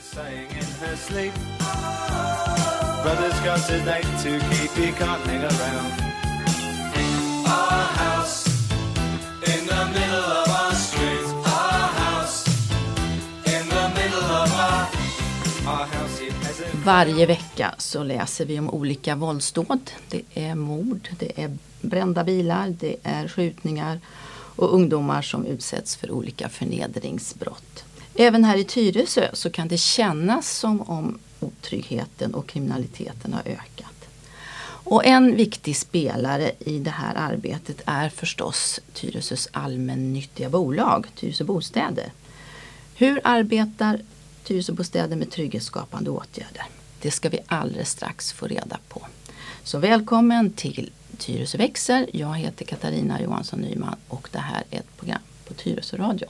saying in her sleep. Brother's got a date to keep, he can't hang around. Our house in the middle of our street. Our house in the middle of our, our house. It has a Varje vecka så läser vi om olika våldsdåd. Det är mord, det är brända bilar, det är skjutningar och ungdomar som utsätts för olika förnedringsbrott. Även här i Tyresö så kan det kännas som om otryggheten och kriminaliteten har ökat. Och en viktig spelare i det här arbetet är förstås Tyresös allmännyttiga bolag, Tyresö Bostäder. Hur arbetar Tyresö Bostäder med trygghetsskapande åtgärder? Det ska vi alldeles strax få reda på. Så välkommen till Tyresö växer. Jag heter Katarina Johansson Nyman och det här är ett program på Tyresö Radio.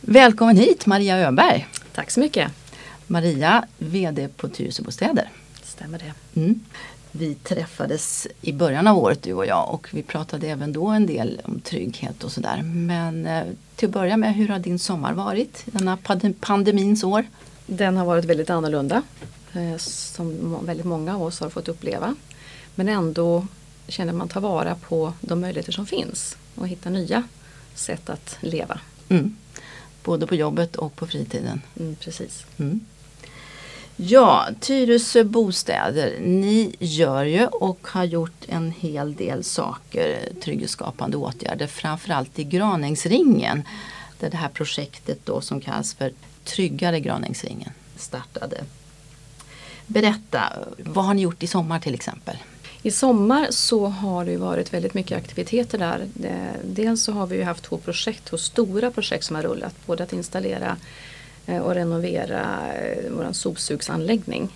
Välkommen hit Maria Öberg. Tack så mycket. Maria, VD på Tyresö Bostäder. Stämmer det. Mm. Vi träffades i början av året du och jag och vi pratade även då en del om trygghet och sådär. Men eh, till att börja med, hur har din sommar varit? Denna pand- pandemins år? Den har varit väldigt annorlunda. eh, Som väldigt många av oss har fått uppleva. Men ändå känner man ta vara på de möjligheter som finns och hitta nya sätt att leva. Mm. Både på jobbet och på fritiden. Mm, precis. Mm. Ja, Tyresö Bostäder, ni gör ju och har gjort en hel del saker, trygghetsskapande åtgärder, framförallt i Graningsringen. Där det här projektet då som kallas för Tryggare Graningsringen startade. Berätta, vad har ni gjort i sommar till exempel? I sommar så har det varit väldigt mycket aktiviteter där. Eh, dels så har vi haft två projekt, två stora projekt som har rullat. Både att installera eh, och renovera eh, vår sopsugsanläggning.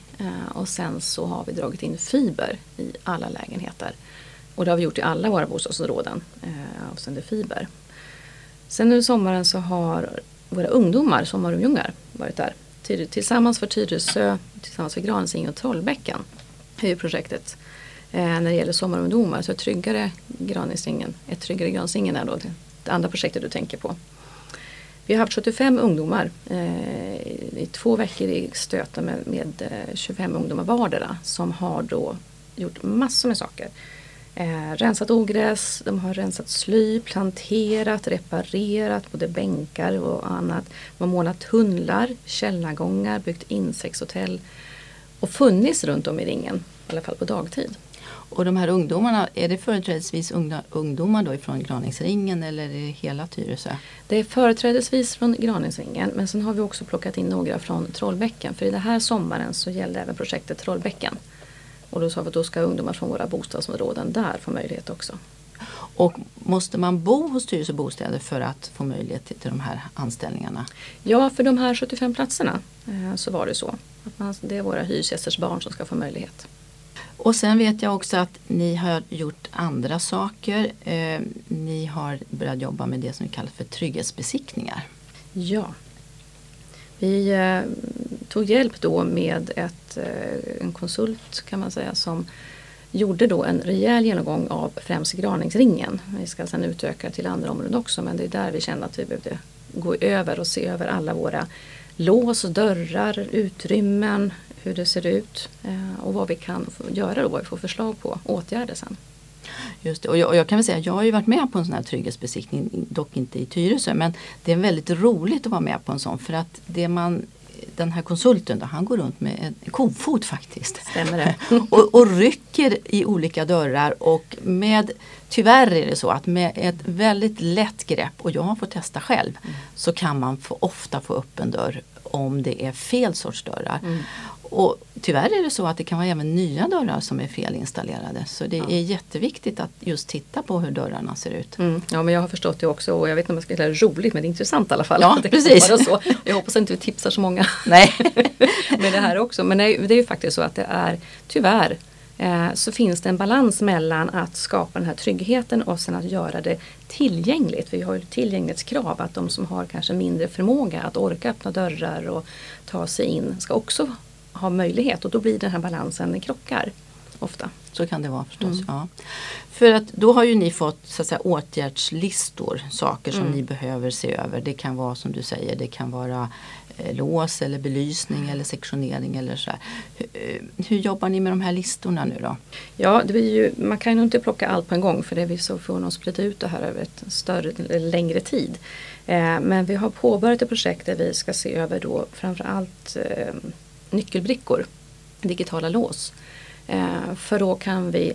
Och sen så har vi dragit in fiber i alla lägenheter. Och det har vi gjort i alla våra bostadsområden avseende fiber. Sen nu i sommaren så har våra ungdomar, sommarungar, varit där. Tillsammans för Tyresö, tillsammans för Gransing och Trollbäcken är ju projektet Eh, när det gäller sommarungdomar. Så tryggare Graningsringen, ett tryggare Graningsringen är då det, det andra projektet du tänker på. Vi har haft 75 ungdomar eh, i, två veckor i stöten med, med eh, 25 ungdomar vardera som har då gjort massor med saker. Eh, rensat ogräs, de har rensat sly, planterat, reparerat både bänkar och annat. De har målat tunnlar, källargångar, byggt insektshotell och funnits runt om i ringen, i alla fall på dagtid. Och de här ungdomarna, är det företrädesvis ungdomar då ifrån Graningsringen eller är det hela Tyresö? Det är företrädesvis från Graningsringen men sen har vi också plockat in några från Trollbäcken för i den här sommaren så gällde även projektet Trollbäcken. Och då sa vi att då ska ungdomar från våra bostadsområden där få möjlighet också. Och måste man bo hos Tyresö Bostäder för att få möjlighet till, till de här anställningarna? Ja, för de här 75 platserna eh, så var det så. Att man, det är våra hyresgästers barn som ska få möjlighet. Och sen vet jag också att ni har gjort andra saker. Eh, ni har börjat jobba med det som vi kallar för trygghetsbesiktningar. Ja. Vi eh, tog hjälp då med ett, eh, en konsult kan man säga som gjorde då en rejäl genomgång av främst Graningsringen. Vi ska sedan utöka till andra områden också men det är där vi kände att vi behövde gå över och se över alla våra lås, dörrar, utrymmen, hur det ser ut eh, och vad vi kan göra då, vad vi får förslag på åtgärder sen. Just det. Och jag, och jag kan väl säga, jag har ju varit med på en sån här trygghetsbesiktning, dock inte i Tyresö, men det är väldigt roligt att vara med på en sån för att det man den här konsulten då, han går runt med en kofot faktiskt. Stämmer det? och, och rycker i olika dörrar och med Tyvärr är det så att med ett väldigt lätt grepp, och jag har fått testa själv, så kan man få, ofta få upp en dörr om det är fel sorts dörrar. Och tyvärr är det så att det kan vara även nya dörrar som är felinstallerade. Så det är jätteviktigt att just titta på hur dörrarna ser ut. Mm, ja men jag har förstått det också och jag vet inte om jag ska kalla det roligt men det är intressant i alla fall. Ja, precis. Så. Jag hoppas inte vi tipsar så många Nej. med det här också. Men det är, ju faktiskt så att det är tyvärr eh, så finns det en balans mellan att skapa den här tryggheten och sen att göra det tillgängligt. För vi har ju tillgänglighetskrav att de som har kanske mindre förmåga att orka öppna dörrar och ta sig in ska också ha möjlighet och då blir den här balansen, den krockar ofta. Så kan det vara förstås. Ja. För att då har ju ni fått så att säga, åtgärdslistor, saker som ni behöver se över. Det kan vara som du säger, det kan vara eh, lås eller belysning eller sektionering eller så. Hur, eh, hur jobbar ni med de här listorna nu då? Ja, det blir ju, man kan ju inte plocka allt på en gång för det vi så får nog splittra ut det här över ett större, längre tid. Eh, men vi har påbörjat ett projekt där vi ska se över då framförallt eh, nyckelbrickor, digitala lås. Eh, för då kan vi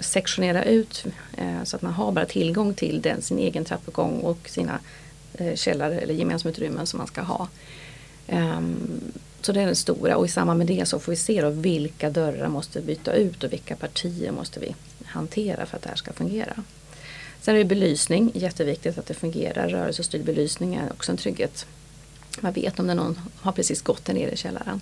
sektionera ut eh, så att man har bara tillgång till den, sin egen trappuppgång och sina eh, källare eller gemensamma utrymmen som man ska ha. Ehm, så det är den stora och i samband med det så får vi se då vilka dörrar måste vi byta ut och vilka partier måste vi hantera för att det här ska fungera. Sen är det belysning, jätteviktigt att det fungerar. Rörelsestyrd belysning är också en trygghet. Man vet om det är någon har precis gått där nere i källaren.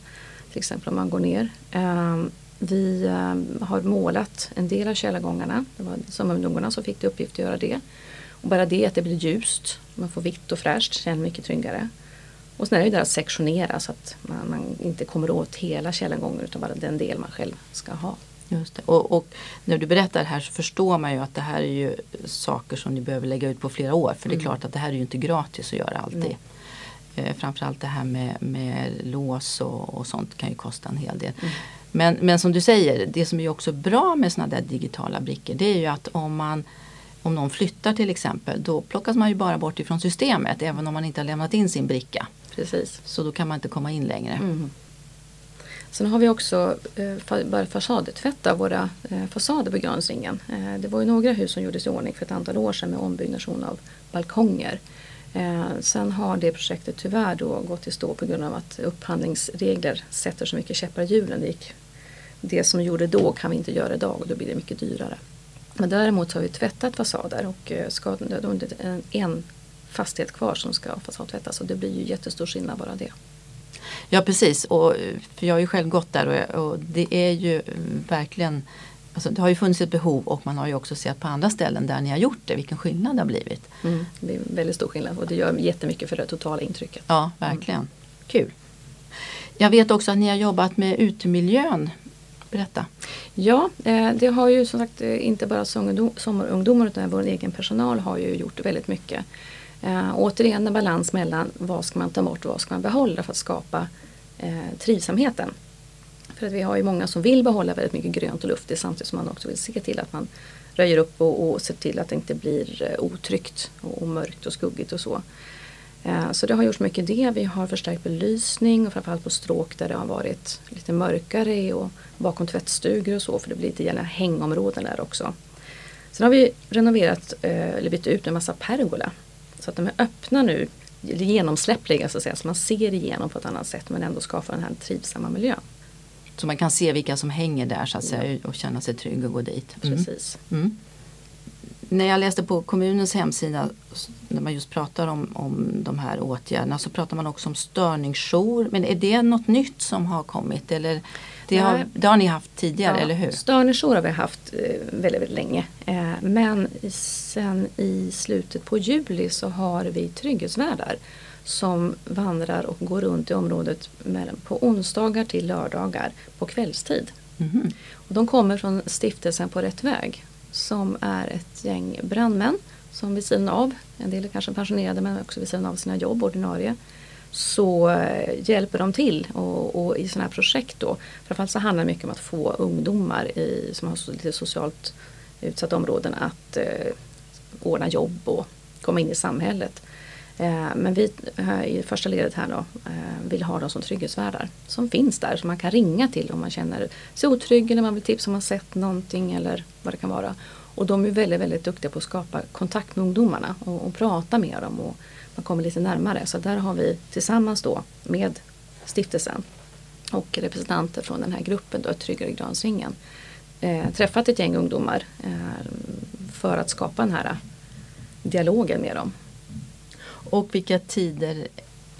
Till exempel om man går ner. Um, vi um, har målat en del av källargångarna. Det var sommarungdomarna som fick till uppgift att göra det. Och bara det att det blir ljust, man får vitt och fräscht, känns mycket tryggare. Och sen är det där att sektionera så att man, man inte kommer åt hela källargången utan bara den del man själv ska ha. Just det. Och, och, när du berättar här så förstår man ju att det här är ju saker som ni behöver lägga ut på flera år. För det är Mm. klart att det här är ju inte gratis att göra alltid. Nej. Eh, framförallt det här med, med lås och, och sånt kan ju kosta en hel del. Mm. Men, men som du säger, det som är också bra med sådana där digitala brickor det är ju att om man om någon flyttar till exempel då plockas man ju bara bort ifrån systemet även om man inte har lämnat in sin bricka. Precis. Så då kan man inte komma in längre. Mm. Sen har vi också eh, börjat fasadtvätta våra eh, fasader på Gransringen. Eh, det var ju några hus som gjordes i ordning för ett antal år sedan med ombyggnation av balkonger. Eh, sen har det projektet tyvärr då gått i stå på grund av att upphandlingsregler sätter så mycket käppar i hjulen. Det, gick, det som gjorde då kan vi inte göra idag och då blir det mycket dyrare. Men däremot har vi tvättat fasader och eh, ska, det är det en, en fastighet kvar som ska fasadtvättas och det blir ju jättestor skillnad bara det. Ja precis, och, eh, för jag har ju själv gått där och, och det är ju eh, verkligen Alltså det har ju funnits ett behov och man har ju också sett på andra ställen där ni har gjort det vilken skillnad det har blivit. Mm. Det blir väldigt stor skillnad och det gör jättemycket för det totala intrycket. Ja, verkligen. Kul. Jag vet också att ni har jobbat med utemiljön. Berätta. Ja, eh, det har ju som sagt eh, inte bara sommarungdom- sommarungdomar utan vår egen personal har ju gjort väldigt mycket. Eh, återigen en balans mellan vad ska man ta bort och vad ska man behålla för att skapa trivsamheten. För att vi har ju många som vill behålla väldigt mycket grönt och luftigt samtidigt som man också vill se till att man röjer upp och, och ser till att det inte blir eh, otryggt och, och mörkt och skuggigt och så. Eh, så det har gjorts mycket det. Vi har förstärkt belysning och framförallt på stråk där det har varit lite mörkare och bakom tvättstugor och så för det blir lite gärna hängområden där också. Sen har vi renoverat eh, eller bytt ut en massa pergola. Så att de är öppna nu, genomsläppliga så att säga. Så man ser igenom på ett annat sätt men ändå skapar den här trivsamma miljön. Så man kan se vilka som hänger där så att säga och känna sig trygg och gå dit. Mm. Precis. Mm. När jag läste på kommunens hemsida när man just pratar om, om de här åtgärderna så pratar man också om störningsjour. Men är det något nytt som har kommit? Eller det, har, det har ni haft tidigare, Ja, eller hur? Störningsjour har vi haft eh, väldigt, väldigt länge. Eh, men sen i slutet på juli så har vi trygghetsvärdar som vandrar och går runt i området mellan, på onsdagar till lördagar på kvällstid. Mhm. Och de kommer från stiftelsen På rätt väg som är ett gäng brandmän som vid sidan av, en del är kanske pensionerade men också vid sidan av sina jobb ordinarie, så eh, hjälper de till och, och i sådana här projekt då. Framförallt så handlar det mycket om att få ungdomar i, som har lite socialt utsatta områden att eh, ordna jobb och komma in i samhället. Eh, men vi eh, i första ledet här då eh, vill ha dem som trygghetsvärdar som finns där som man kan ringa till om man känner sig otrygg eller man vill tipsa om man sett någonting eller vad det kan vara. Och de är väldigt, väldigt duktiga på att skapa kontakt med ungdomarna och, och prata med dem och man kommer lite närmare. Så där har vi tillsammans då med stiftelsen och representanter från den här gruppen, då, tryggare Gransringen, eh, träffat ett gäng ungdomar eh, för att skapa den här dialogen med dem. Och vilka tider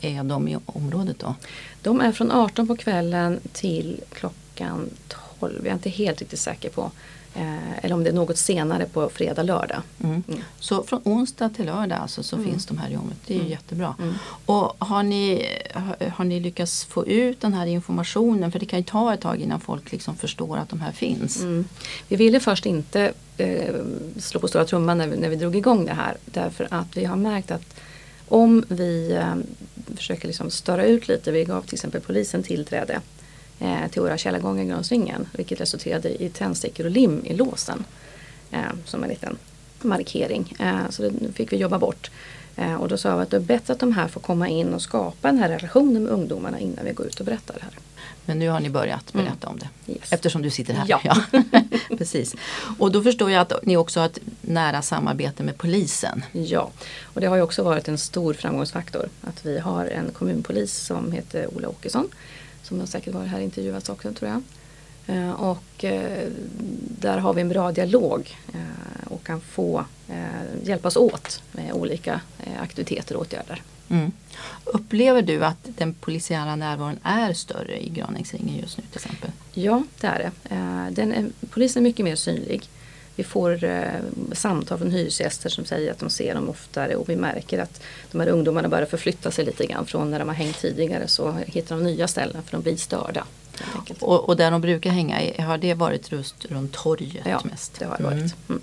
är de i området då? De är från 18 på kvällen till klockan 12. Jag är inte helt riktigt säker på. Eh, eller om det är något senare på fredag, lördag. Mm. Mm. Så från onsdag till lördag alltså, så Mm. finns de här i området. Det är ju Mm. jättebra. Mm. Och har ni, har, har ni lyckats få ut den här informationen? För det kan ju ta ett tag innan folk liksom förstår att de här finns. Mm. Vi ville först inte eh, slå på stora trumman när vi, när vi drog igång det här. Därför att vi har märkt att om vi eh, försöker liksom störa ut lite. Vi gav till exempel polisen tillträde eh, till våra källargångar i Gransringen vilket resulterade i tändstickor och lim i låsen. Eh, som en liten markering. Eh, så det fick vi jobba bort. Eh, och då sa vi att det är bättre att de här får komma in och skapa den här relationen med ungdomarna innan vi går ut och berättar det här. Men nu har ni börjat berätta om det. Yes. Eftersom du sitter här. Ja. Precis. Och då förstår jag att ni också har ett nära samarbete med polisen. Ja, och det har ju också varit en stor framgångsfaktor att vi har en kommunpolis som heter Ola Åkesson som har säkert varit här intervjuats också tror jag. Eh, Och eh, där har vi en bra dialog eh, och kan få hjälpas åt med olika aktiviteter och åtgärder. Mm. Upplever du att den polisiära närvaron är större i Graningsringen just nu till exempel? Ja, det är det. Den är, polisen är mycket mer synlig. Vi får eh, samtal från hyresgäster som säger att de ser dem oftare och vi märker att de här ungdomarna börjar förflytta sig lite grann. Från när de har hängt tidigare så hittar de nya ställen för de blir störda. Och, och där de brukar hänga, har det varit just runt torget Ja, mest? det har det varit. Mm.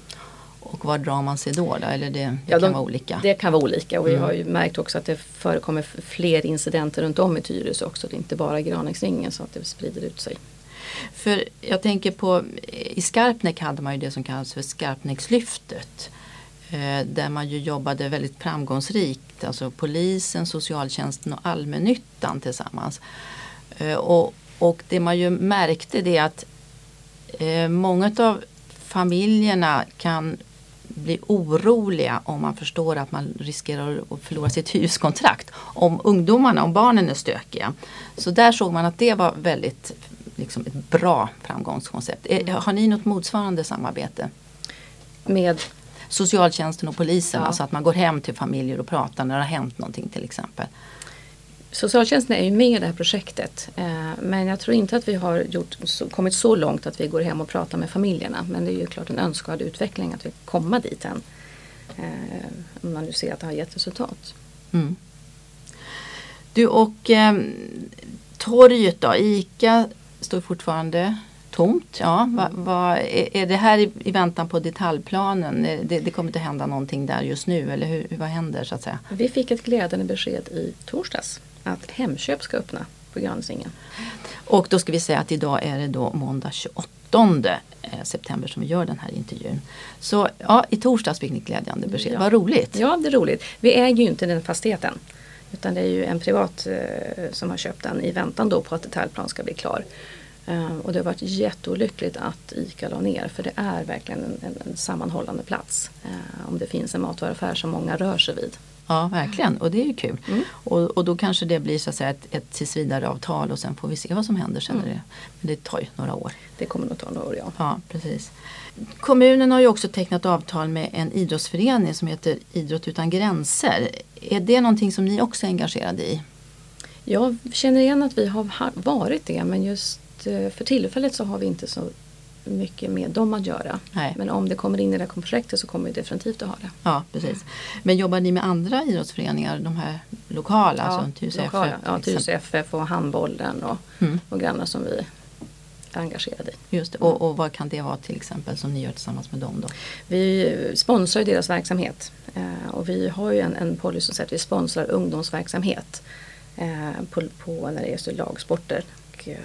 Och var drar man sig då? då? Eller det, det Ja, kan de- vara olika? Det kan vara olika och vi Mm. har ju märkt också att det förekommer fler incidenter runt om i Tyresö också. Det är inte bara Graningsringen så att det sprider ut sig. För jag tänker på, eh, i Skarpnäck hade man ju det som kallas för Skarpnäckslyftet. Eh, där man ju jobbade väldigt framgångsrikt, alltså polisen, socialtjänsten och allmännyttan tillsammans. Eh, och, och det man ju märkte det är att många av familjerna kan bli oroliga om man förstår att man riskerar att förlora sitt hyreskontrakt. Om ungdomarna, om barnen är stökiga. Så där såg man att det var väldigt liksom ett bra framgångskoncept. Eh, Har ni något motsvarande samarbete? Med, Socialtjänsten och polisen, Ja. alltså att man går hem till familjer och pratar när det har hänt någonting till exempel. socialtjänsten är ju med i det här projektet eh, men jag tror inte att vi har gjort, så, kommit så långt att vi går hem och pratar med familjerna. Men det är ju klart en önskvärd utveckling att vi kommer dit än. Eh, om man nu ser att det har gett resultat. Mm. Du och eh, torget då, ICA står fortfarande tomt. Ja, va, va, är, det här i, väntan på detaljplanen? Eh, Det, det kommer inte hända någonting där just nu eller hur, vad händer så att säga? Vi fick ett glädjande besked i torsdags att Hemköp ska öppna på Gransingen. Och då ska vi säga att idag är det då måndag 28 eh, september som vi gör den här intervjun. Så ja, i torsdags fick ni glädjande besked. Ja. Vad roligt! Ja, det är roligt. Vi äger ju inte den fastigheten. Utan det är ju en privat eh, som har köpt den i väntan då på att detaljplan ska bli klar. Eh, och det har varit jätteolyckligt att ICA la ner för det är verkligen en, en, sammanhållande plats. Eh, om det finns en matvaruaffär som många rör sig vid. Ja, verkligen. Och det är ju kul. Mm. Och, och då kanske det blir så att säga ett, ett tillsvidareavtal och sen får vi se vad som händer sen. Mm. Det. Men det tar ju några år. Det kommer nog ta några år ja. Ja, precis. Kommunen har ju också tecknat avtal med en idrottsförening som heter Idrott utan gränser. Är det någonting som ni också är engagerade i? Jag känner igen att vi har ha- varit det men just eh, för tillfället så har vi inte så mycket med dem att göra. Nej. Men om det kommer in i det här projektet så kommer vi definitivt att ha det. Ja, precis. Men jobbar ni med andra idrottsföreningar, de här lokala? alltså Tyresö lokala, FF, ja? FF och handbollen och, Mm. och grannar som vi engagerade i. Just det. Och, och vad kan det vara till exempel som ni gör tillsammans med dem då? Vi sponsrar deras verksamhet eh, och vi har ju en, en policy som säger att vi sponsrar ungdomsverksamhet eh, på, på när det är lagsporter. Och, eh,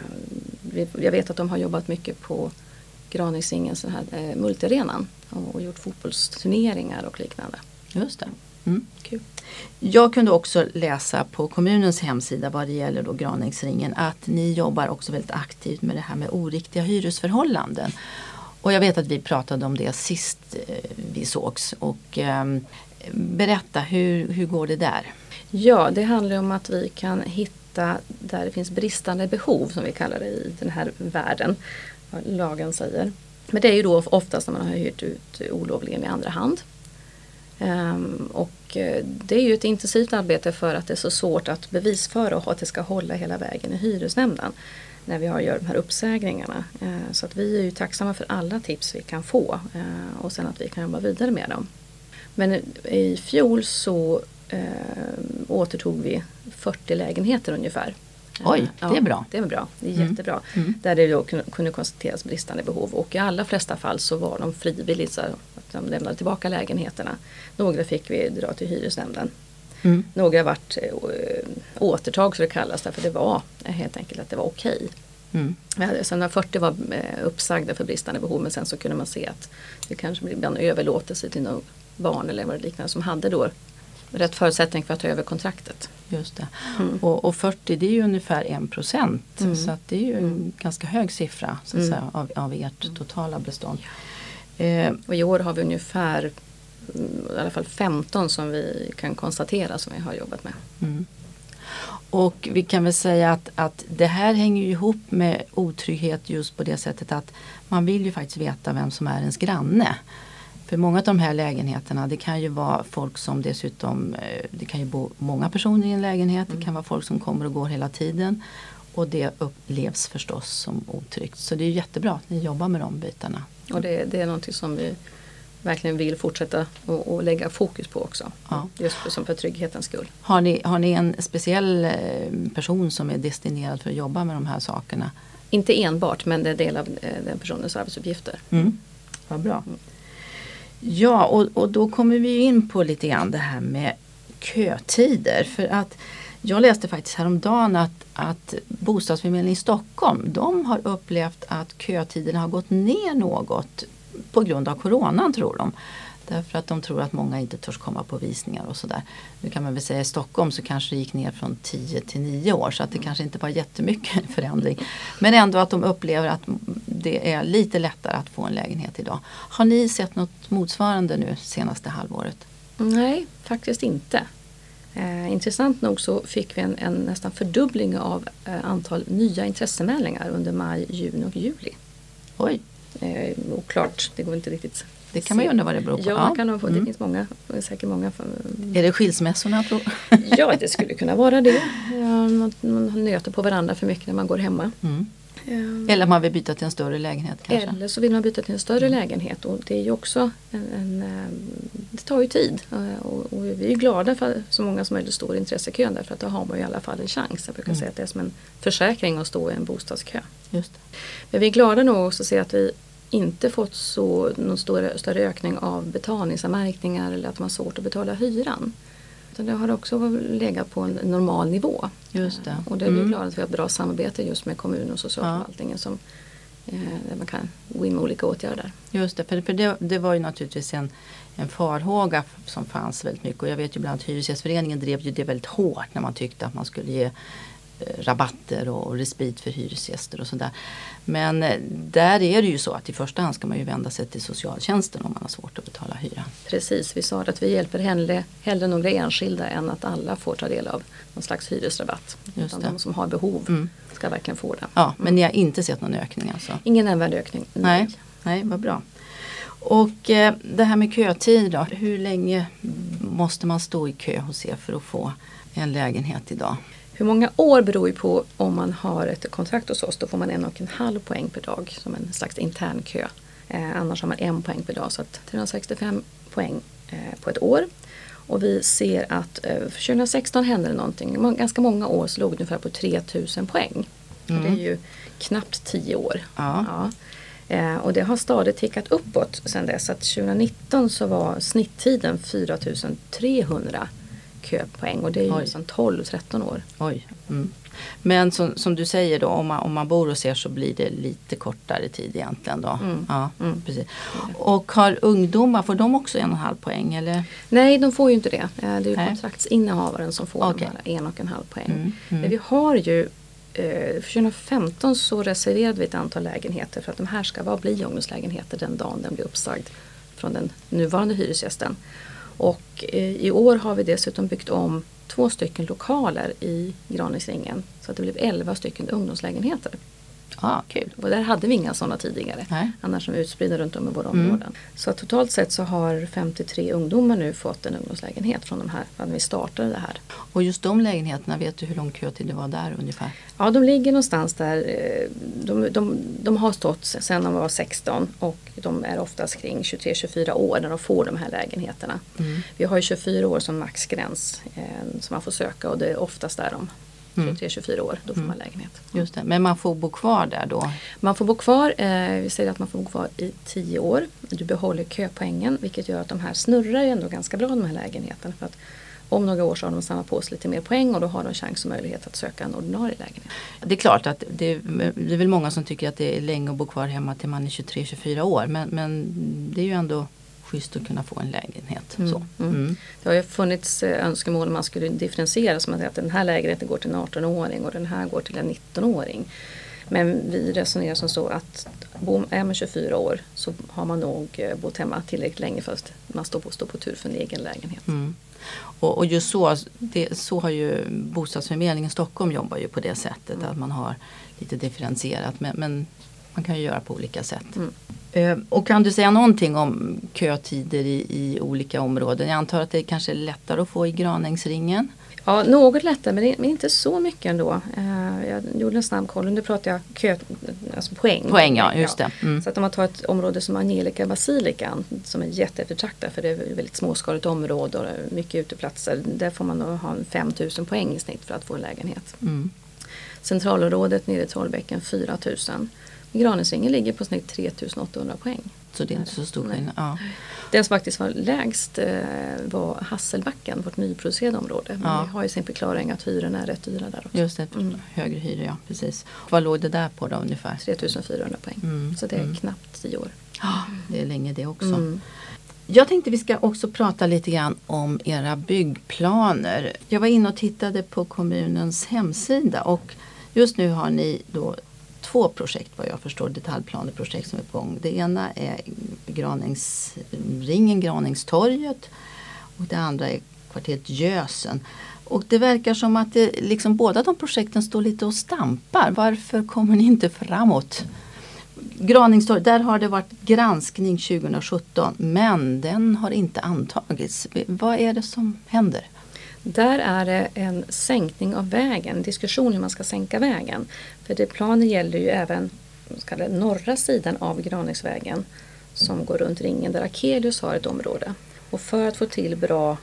vi, jag vet att de har jobbat mycket på Graningsingens den här multiarenan och, och gjort fotbollsturneringar och liknande. Just det. Mm. Kul. Jag kunde också läsa på kommunens hemsida vad det gäller då Graningsringen att ni jobbar också väldigt aktivt med det här med oriktiga hyresförhållanden. Och jag vet att vi pratade om det sist eh, vi sågs. Och, ehm, berätta, hur, hur går det där? Ja, det handlar om att vi kan hitta där det finns bristande behov som vi kallar det i den här världen. Vad lagen säger. Men det är ju då oftast när man har hyrt ut olovligen i andra hand. Ehm, och eh, det är ju ett intensivt arbete för att det är så svårt att bevisföra och att det ska hålla hela vägen i hyresnämnden. När vi har gör de här uppsägningarna. Ehm, så att vi är ju tacksamma för alla tips vi kan få. Eh, och sen att vi kan jobba vidare med dem. Men eh, i fjol så ehm, återtog vi 40 lägenheter ungefär. Oj, Eh, det är bra. Det är bra, det är Mm. jättebra. Mm. Där det då kunde, konstateras bristande behov och i allra flesta fall så var de frivilligt så att de lämnade tillbaka lägenheterna. Några fick vi dra till hyresnämnden. Mm. Några har varit eh, återtag så det kallas därför det var eh, helt enkelt att det var okej. Mm. Vi hade- Sen när 40 var eh, uppsagda för bristande behov men sen så kunde man se att det kanske ibland överlåtelse till något barn eller vad det liknande som hade då rätt förutsättning för att ta över kontraktet. Just det. Mm. Och, och 40 det är ju ungefär 1 procent. Mm. Så det är ju en ganska hög siffra så att Mm. säga, av, av ert totala bestånd. Eh, Och i år har vi ungefär mm, i alla fall 15 som vi kan konstatera som vi har jobbat med. Mm. Och vi kan väl säga att, att det här hänger ihop med otrygghet just på det sättet att man vill ju faktiskt veta vem som är ens granne. För många av de här lägenheterna det kan ju vara folk som dessutom, eh, det kan ju bo många personer i en lägenhet, det kan vara folk som kommer och går hela tiden. Och det upplevs förstås som otryggt. Så det är jättebra att ni jobbar med de bitarna. Och det, det är någonting som vi verkligen vill fortsätta och, och lägga fokus på också. Ja. Just för, som för trygghetens skull. Har ni, har ni en speciell eh, person som är destinerad för att jobba med de här sakerna? Inte enbart men det är del av eh, den personens arbetsuppgifter. Mm. Vad bra. Ja, och, och då kommer vi in på lite grann det här med kötider. För att jag läste faktiskt häromdagen att, att Bostadsförmedlingen i Stockholm de har upplevt att kötiderna har gått ner något på grund av coronan tror de. Därför att de tror att många inte törs komma på visningar och sådär. Nu kan man väl säga i Stockholm så kanske det gick ner från 10 till 9 år så att det kanske inte var jättemycket förändring. Men ändå att de upplever att det är lite lättare att få en lägenhet idag. Har ni sett något motsvarande nu senaste halvåret? Nej, faktiskt inte. Eh, intressant nog så fick vi en, en nästan fördubbling av eh, antal nya intresseanmälningar under maj, juni och juli. Oj, Eh, oklart, det går inte riktigt det kan man ju undra vad det beror på. Ja, man kan nog få, det Mm. finns många, säkert många. Är det skilsmässorna? Tror? ja, det skulle kunna vara det. Man, man nöter på varandra för mycket när man går hemma. Mm. Eh, Eller man vill byta till en större lägenhet kanske? Eller så vill man byta till en större lägenhet och det är ju också en, en, eh, det tar ju tid och, och vi är glada för så många som möjligt står i intressekön därför att då har man ju i alla fall en chans. Jag brukar Mm. säga att det är som en försäkring att stå i en bostadskö. Just det. Men vi är glada nog också att se att vi inte fått så, någon större, större ökning av betalningsanmärkningar eller att man har svårt att betala hyran. Utan det har också legat på en normal nivå. Just det. Och det är Mm. glada att vi har ett bra samarbete just med kommunen och socialförvaltningen som eh, där man kan gå in med olika åtgärder. Just det, för, för det, det var ju naturligtvis en, en farhåga som fanns väldigt mycket. Och jag vet ju bland annat Hyresgästföreningen drev ju det väldigt hårt när man tyckte att man skulle ge rabatter och, respit för hyresgäster och sådär. Men eh, där är det ju så att i första hand ska man ju vända sig till socialtjänsten om man har svårt att betala hyran. Precis, vi sa att vi hjälper hellre, hellre några enskilda än att alla får ta del av någon slags hyresrabatt. Just Utan det. de som har behov Mm. ska verkligen få det. Ja, men ni har inte sett någon ökning alltså? Ingen nämnvärd ökning. Nej, nej vad bra. Och eh, det här med kötid då. Hur länge måste man stå i kö hos er för att få en lägenhet idag? Hur många år beror ju på om man har ett kontrakt hos oss. Då får man en och en halv poäng per dag som en slags intern kö. Eh, annars har man en poäng per dag så att 365 poäng eh, på ett år. Och vi ser att eh, för 2016 hände det någonting. Ganska många år så låg det ungefär på 3000 poäng. Och det är ju knappt 10 år. Ja. Ja. Eh, och det har stadigt tickat uppåt sedan dess. Att 2019 så var snitttiden 4300 köpoäng och det är ju liksom 12-13 år. Oj. Mm. Men som, som du säger då, om man, om man bor hos er så blir det lite kortare tid egentligen då. Mm. Ja, Mm. precis. Och har ungdomar, får de också en och en halv poäng eller? Nej, de får ju inte det. Eh, Det är ju Nej. kontraktsinnehavaren som får här en och en halv poäng. Mm, mm. Men vi har ju eh, för 2015 så reserverade vi ett antal lägenheter för att de här ska vara bli ungdomslägenheter den dagen den blir uppsagd från den nuvarande hyresgästen. Och eh, i år har vi dessutom byggt om två stycken lokaler i Granisringen så att det blev 11 stycken ungdomslägenheter. Ja, kul. Och där hade vi inga sådana tidigare. Nej. Annars de utspridda runt om i våra Mm. områden. Så att totalt sett så har 53 ungdomar nu fått en ungdomslägenhet från de här, när vi startade det här. Och just de lägenheterna, vet du hur lång kötid det var där ungefär? Ja, de ligger någonstans där. eh, De, de, de har stått sedan de var 16 och de är oftast kring 23-24 år när de får de här lägenheterna. Mm. Vi har ju 24 år som maxgräns eh, som man får söka och det är oftast där de Mm. 23-24 år, då får man lägenhet. Just det. Men man får bo kvar där då? Man får bo kvar, eh, vi säger att man får bo kvar i 10 år. Du behåller köpoängen vilket gör att de här snurrar ju ändå ganska bra de här lägenheterna. För att om några år så har de samlat på sig lite mer poäng och då har de chans och möjlighet att söka en ordinarie lägenhet. Det är klart att det är, det är väl många som tycker att det är länge att bo kvar hemma till man är 23-24 år. Men, men det är ju ändå schysst att kunna få en lägenhet. Mm, Så. mm. Mm. Det har ju funnits eh, önskemål om man skulle differentiera som att den här lägenheten går till en 18-åring och den här går till en 19-åring. Men vi resonerar som så att är man 24 år så har man nog eh, bott hemma tillräckligt länge för att man står på, står på tur för en egen lägenhet. Mm. Och, och just så, det, så har ju bostadsförmedlingen Stockholm jobbar ju på det sättet Mm. att man har lite differentierat men, men man kan ju göra på olika sätt. Mm. Eh, Och kan du säga någonting om kötider i, i olika områden? Jag antar att det kanske är lättare att få i Granängsringen. Ja, något lättare men, inte så mycket ändå. Eh, Jag gjorde en snabb koll, nu pratar jag kö, alltså poäng. Poäng ja, just det. Mm. Så att om man tar ett område som Angelica Basilikan som är jätteeftertraktat för det är ett väldigt småskaligt område och mycket uteplatser. Där får man nog ha en 5000 poäng i snitt för att få en lägenhet. Mm. Centralområdet nere i Trollbäcken 4000. Granängsringen ligger på snitt 3800 poäng. Så det är inte så stor skillnad. Ja. Den som faktiskt var lägst eh, var Hasselbacken, vårt nyproducerade område. Men Ja. vi har ju sin förklaring att hyrorna är rätt dyra där också. Just det, Mm. högre hyra ja, precis. Vad låg det där på då ungefär? 3400 poäng. Mm, Så det är mm. knappt 10 år. Ja, det är länge det också. Mm. Jag tänkte vi ska också prata lite grann om era byggplaner. Jag var inne och tittade på kommunens hemsida och just nu har ni då två projekt vad jag förstår, detaljplaneprojekt som är på gång. Det ena är Graningsringen, Graningstorget och det andra är kvarteret Gösen. Och det verkar som att det, liksom båda de projekten står lite och stampar. Varför kommer ni inte framåt? Graningstorg, där har det varit granskning 2017 men den har inte antagits. Vad är det som händer? Där är det en sänkning av vägen, diskussion hur man ska sänka vägen. För det planen gäller ju även ska det, norra sidan av Graningsvägen som går runt ringen där Akelius har ett område. Och för att få till bra,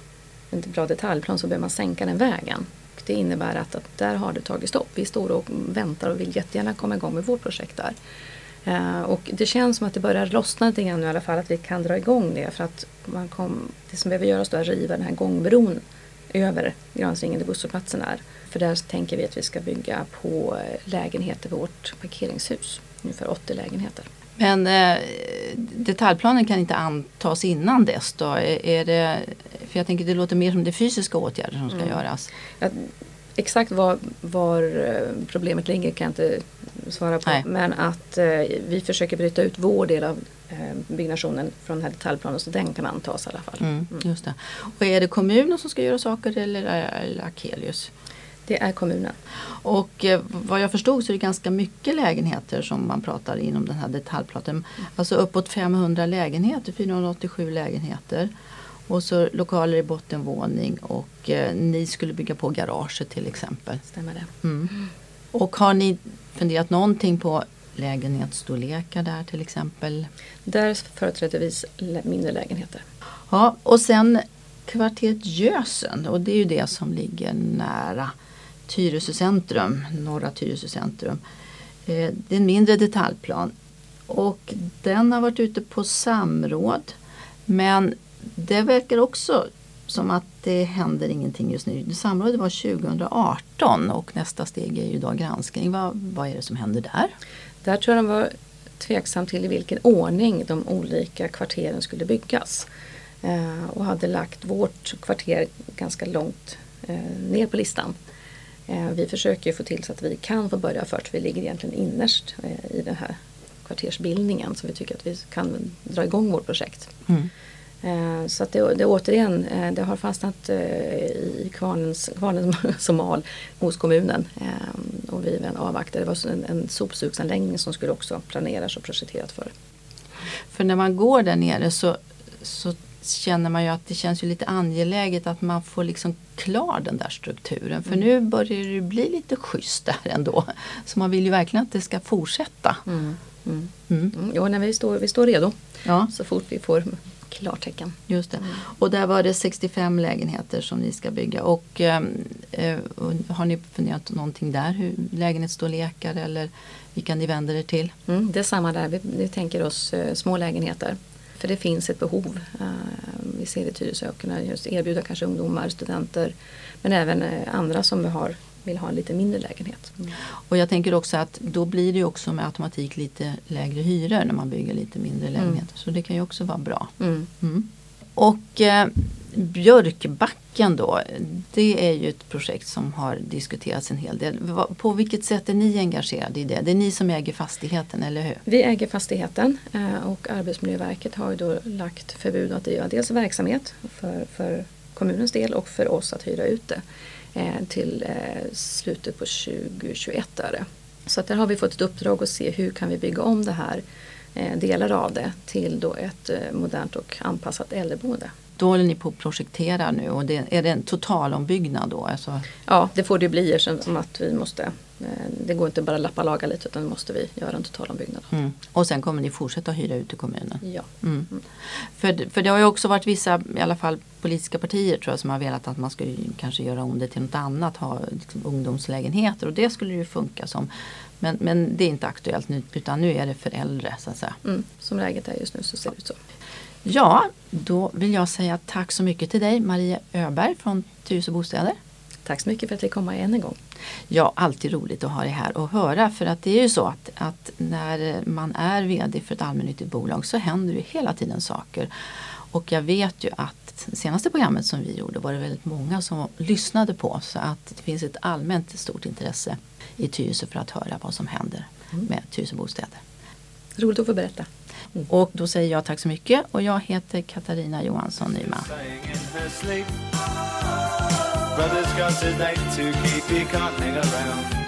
en bra detaljplan så behöver man sänka den vägen. Och det innebär att, att där har det tagit stopp. Vi står och väntar och vill jättegärna komma igång med vårt projekt där. Uh, och det känns som att det börjar lossna lite grann nu i alla fall att vi kan dra igång det. För att man kom, det som behöver göras då är att riva den här gångbron över Gransringen där busshållplatsen är. För där tänker vi att vi ska bygga på lägenheter vid vårt parkeringshus. Ungefär 80 lägenheter. Men eh, detaljplanen kan inte antas innan dess då? Är, är det, för jag tänker det låter mer som det fysiska åtgärder som ska Mm. göras. Ja, exakt var, var eh, problemet ligger kan jag inte svara på. Nej. Men att eh, vi försöker bryta ut vår del av byggnationen från den här detaljplanen så den kan antas i alla fall. Mm, just det. Och är det kommunen som ska göra saker eller är Akelius? Det är kommunen. Och eh, vad jag förstod så är det ganska mycket lägenheter som man pratar inom den här detaljplanen. Alltså uppåt 500 lägenheter, 487 lägenheter. Och så lokaler i bottenvåning och eh, ni skulle bygga på garaget till exempel. Stämmer det? Mm. Och har ni funderat någonting på lägenhetsstorlekar där till exempel? Där företrädesvis mindre lägenheter. Ja, och sen kvarteret Gösen och det är ju det som ligger nära Tyresö centrum, norra Tyresö centrum. Eh, Det är en mindre detaljplan och den har varit ute på samråd men det verkar också som att det händer ingenting just nu. Samrådet var 2018 och nästa steg är ju då granskning. Vad, vad är det som händer där? Där tror jag de var tveksam till i vilken ordning de olika kvarteren skulle byggas. Eh, och hade lagt vårt kvarter ganska långt eh, ner på listan. Eh, vi försöker ju få till så att vi kan få börja först. Vi ligger egentligen innerst eh, i den här kvartersbildningen så vi tycker att vi kan dra igång vårt projekt. Mm. Eh, Så att det, det återigen, eh, det har fastnat eh, i kvarnens, kvarnen som mal hos kommunen. Och vi väl avvaktar. Det var en, en sopsugsanläggning som skulle också planeras och projekterat för. För när man går där nere så, så känner man ju att det känns ju lite angeläget att man får liksom klar den där strukturen. För nu börjar det bli lite schysst där ändå. Så man vill ju verkligen att det ska fortsätta. Mm. Mm. Mm. Mm. Jo, när vi, står, vi står redo Ja, så fort vi får klartecken. just det. Och där var det 65 lägenheter som ni ska bygga. Och, ehm, eh, har ni funderat någonting där? Hur, lägenhetsstorlekar eller vilka ni vänder er till? Mm, det är samma där, vi, vi tänker oss eh, små lägenheter. för det finns ett behov. Eh, vi ser i Tyresö att kunna just erbjuda kanske ungdomar, studenter men även eh, andra som har, vill ha en lite mindre lägenhet. Mm. Och jag tänker också att då blir det också med automatik lite lägre hyror när man bygger lite mindre lägenheter. Mm. Så det kan ju också vara bra. Mm. mm. Och eh, Björkbacken då, det är ju ett projekt som har diskuterats en hel del. På vilket sätt är ni engagerade i det? Det är ni som äger fastigheten, eller hur? Vi äger fastigheten eh, och Arbetsmiljöverket har ju då lagt förbud att driva dels verksamhet för, för kommunens del och för oss att hyra ut det Eh, till eh, slutet på 2021. Är Så att där har vi fått ett uppdrag att se hur kan vi bygga om det här eh, delar av det till då ett modernt och anpassat äldreboende. Då håller ni på att projektera nu och det, är det en totalombyggnad då? Alltså... Ja det får det bli som att vi måste eh, Det går inte bara lappa laga lite utan måste vi göra en totalombyggnad. Mm. Och sen kommer ni fortsätta hyra ut till kommunen? Ja. Mm. Mm. För, för det har ju också varit vissa i alla fall politiska partier tror jag som har velat att man skulle kanske göra om det till något annat, ha liksom, ungdomslägenheter och det skulle ju funka som. Men, men det är inte aktuellt nu utan nu är det för äldre så att säga. Mm. Som läget är just nu så ser det ut så. Ja, då vill jag säga tack så mycket till dig Maria Öberg från Tyresö Bostäder. Tack så mycket för att vi kom än en gång. Ja, alltid roligt att ha dig här och höra för att det är ju så att, att när man är VD för ett allmännyttigt bolag så händer det hela tiden saker. Och jag vet ju att senaste programmet som vi gjorde var det väldigt många som lyssnade på så att det finns ett allmänt stort intresse i Tyresö för att höra vad som händer mm. med Tyresö Bostäder. Roligt att få berätta. Och då säger jag tack så mycket och jag heter Katarina Johansson Nyman. Brothers got to to keep, you can't hang around.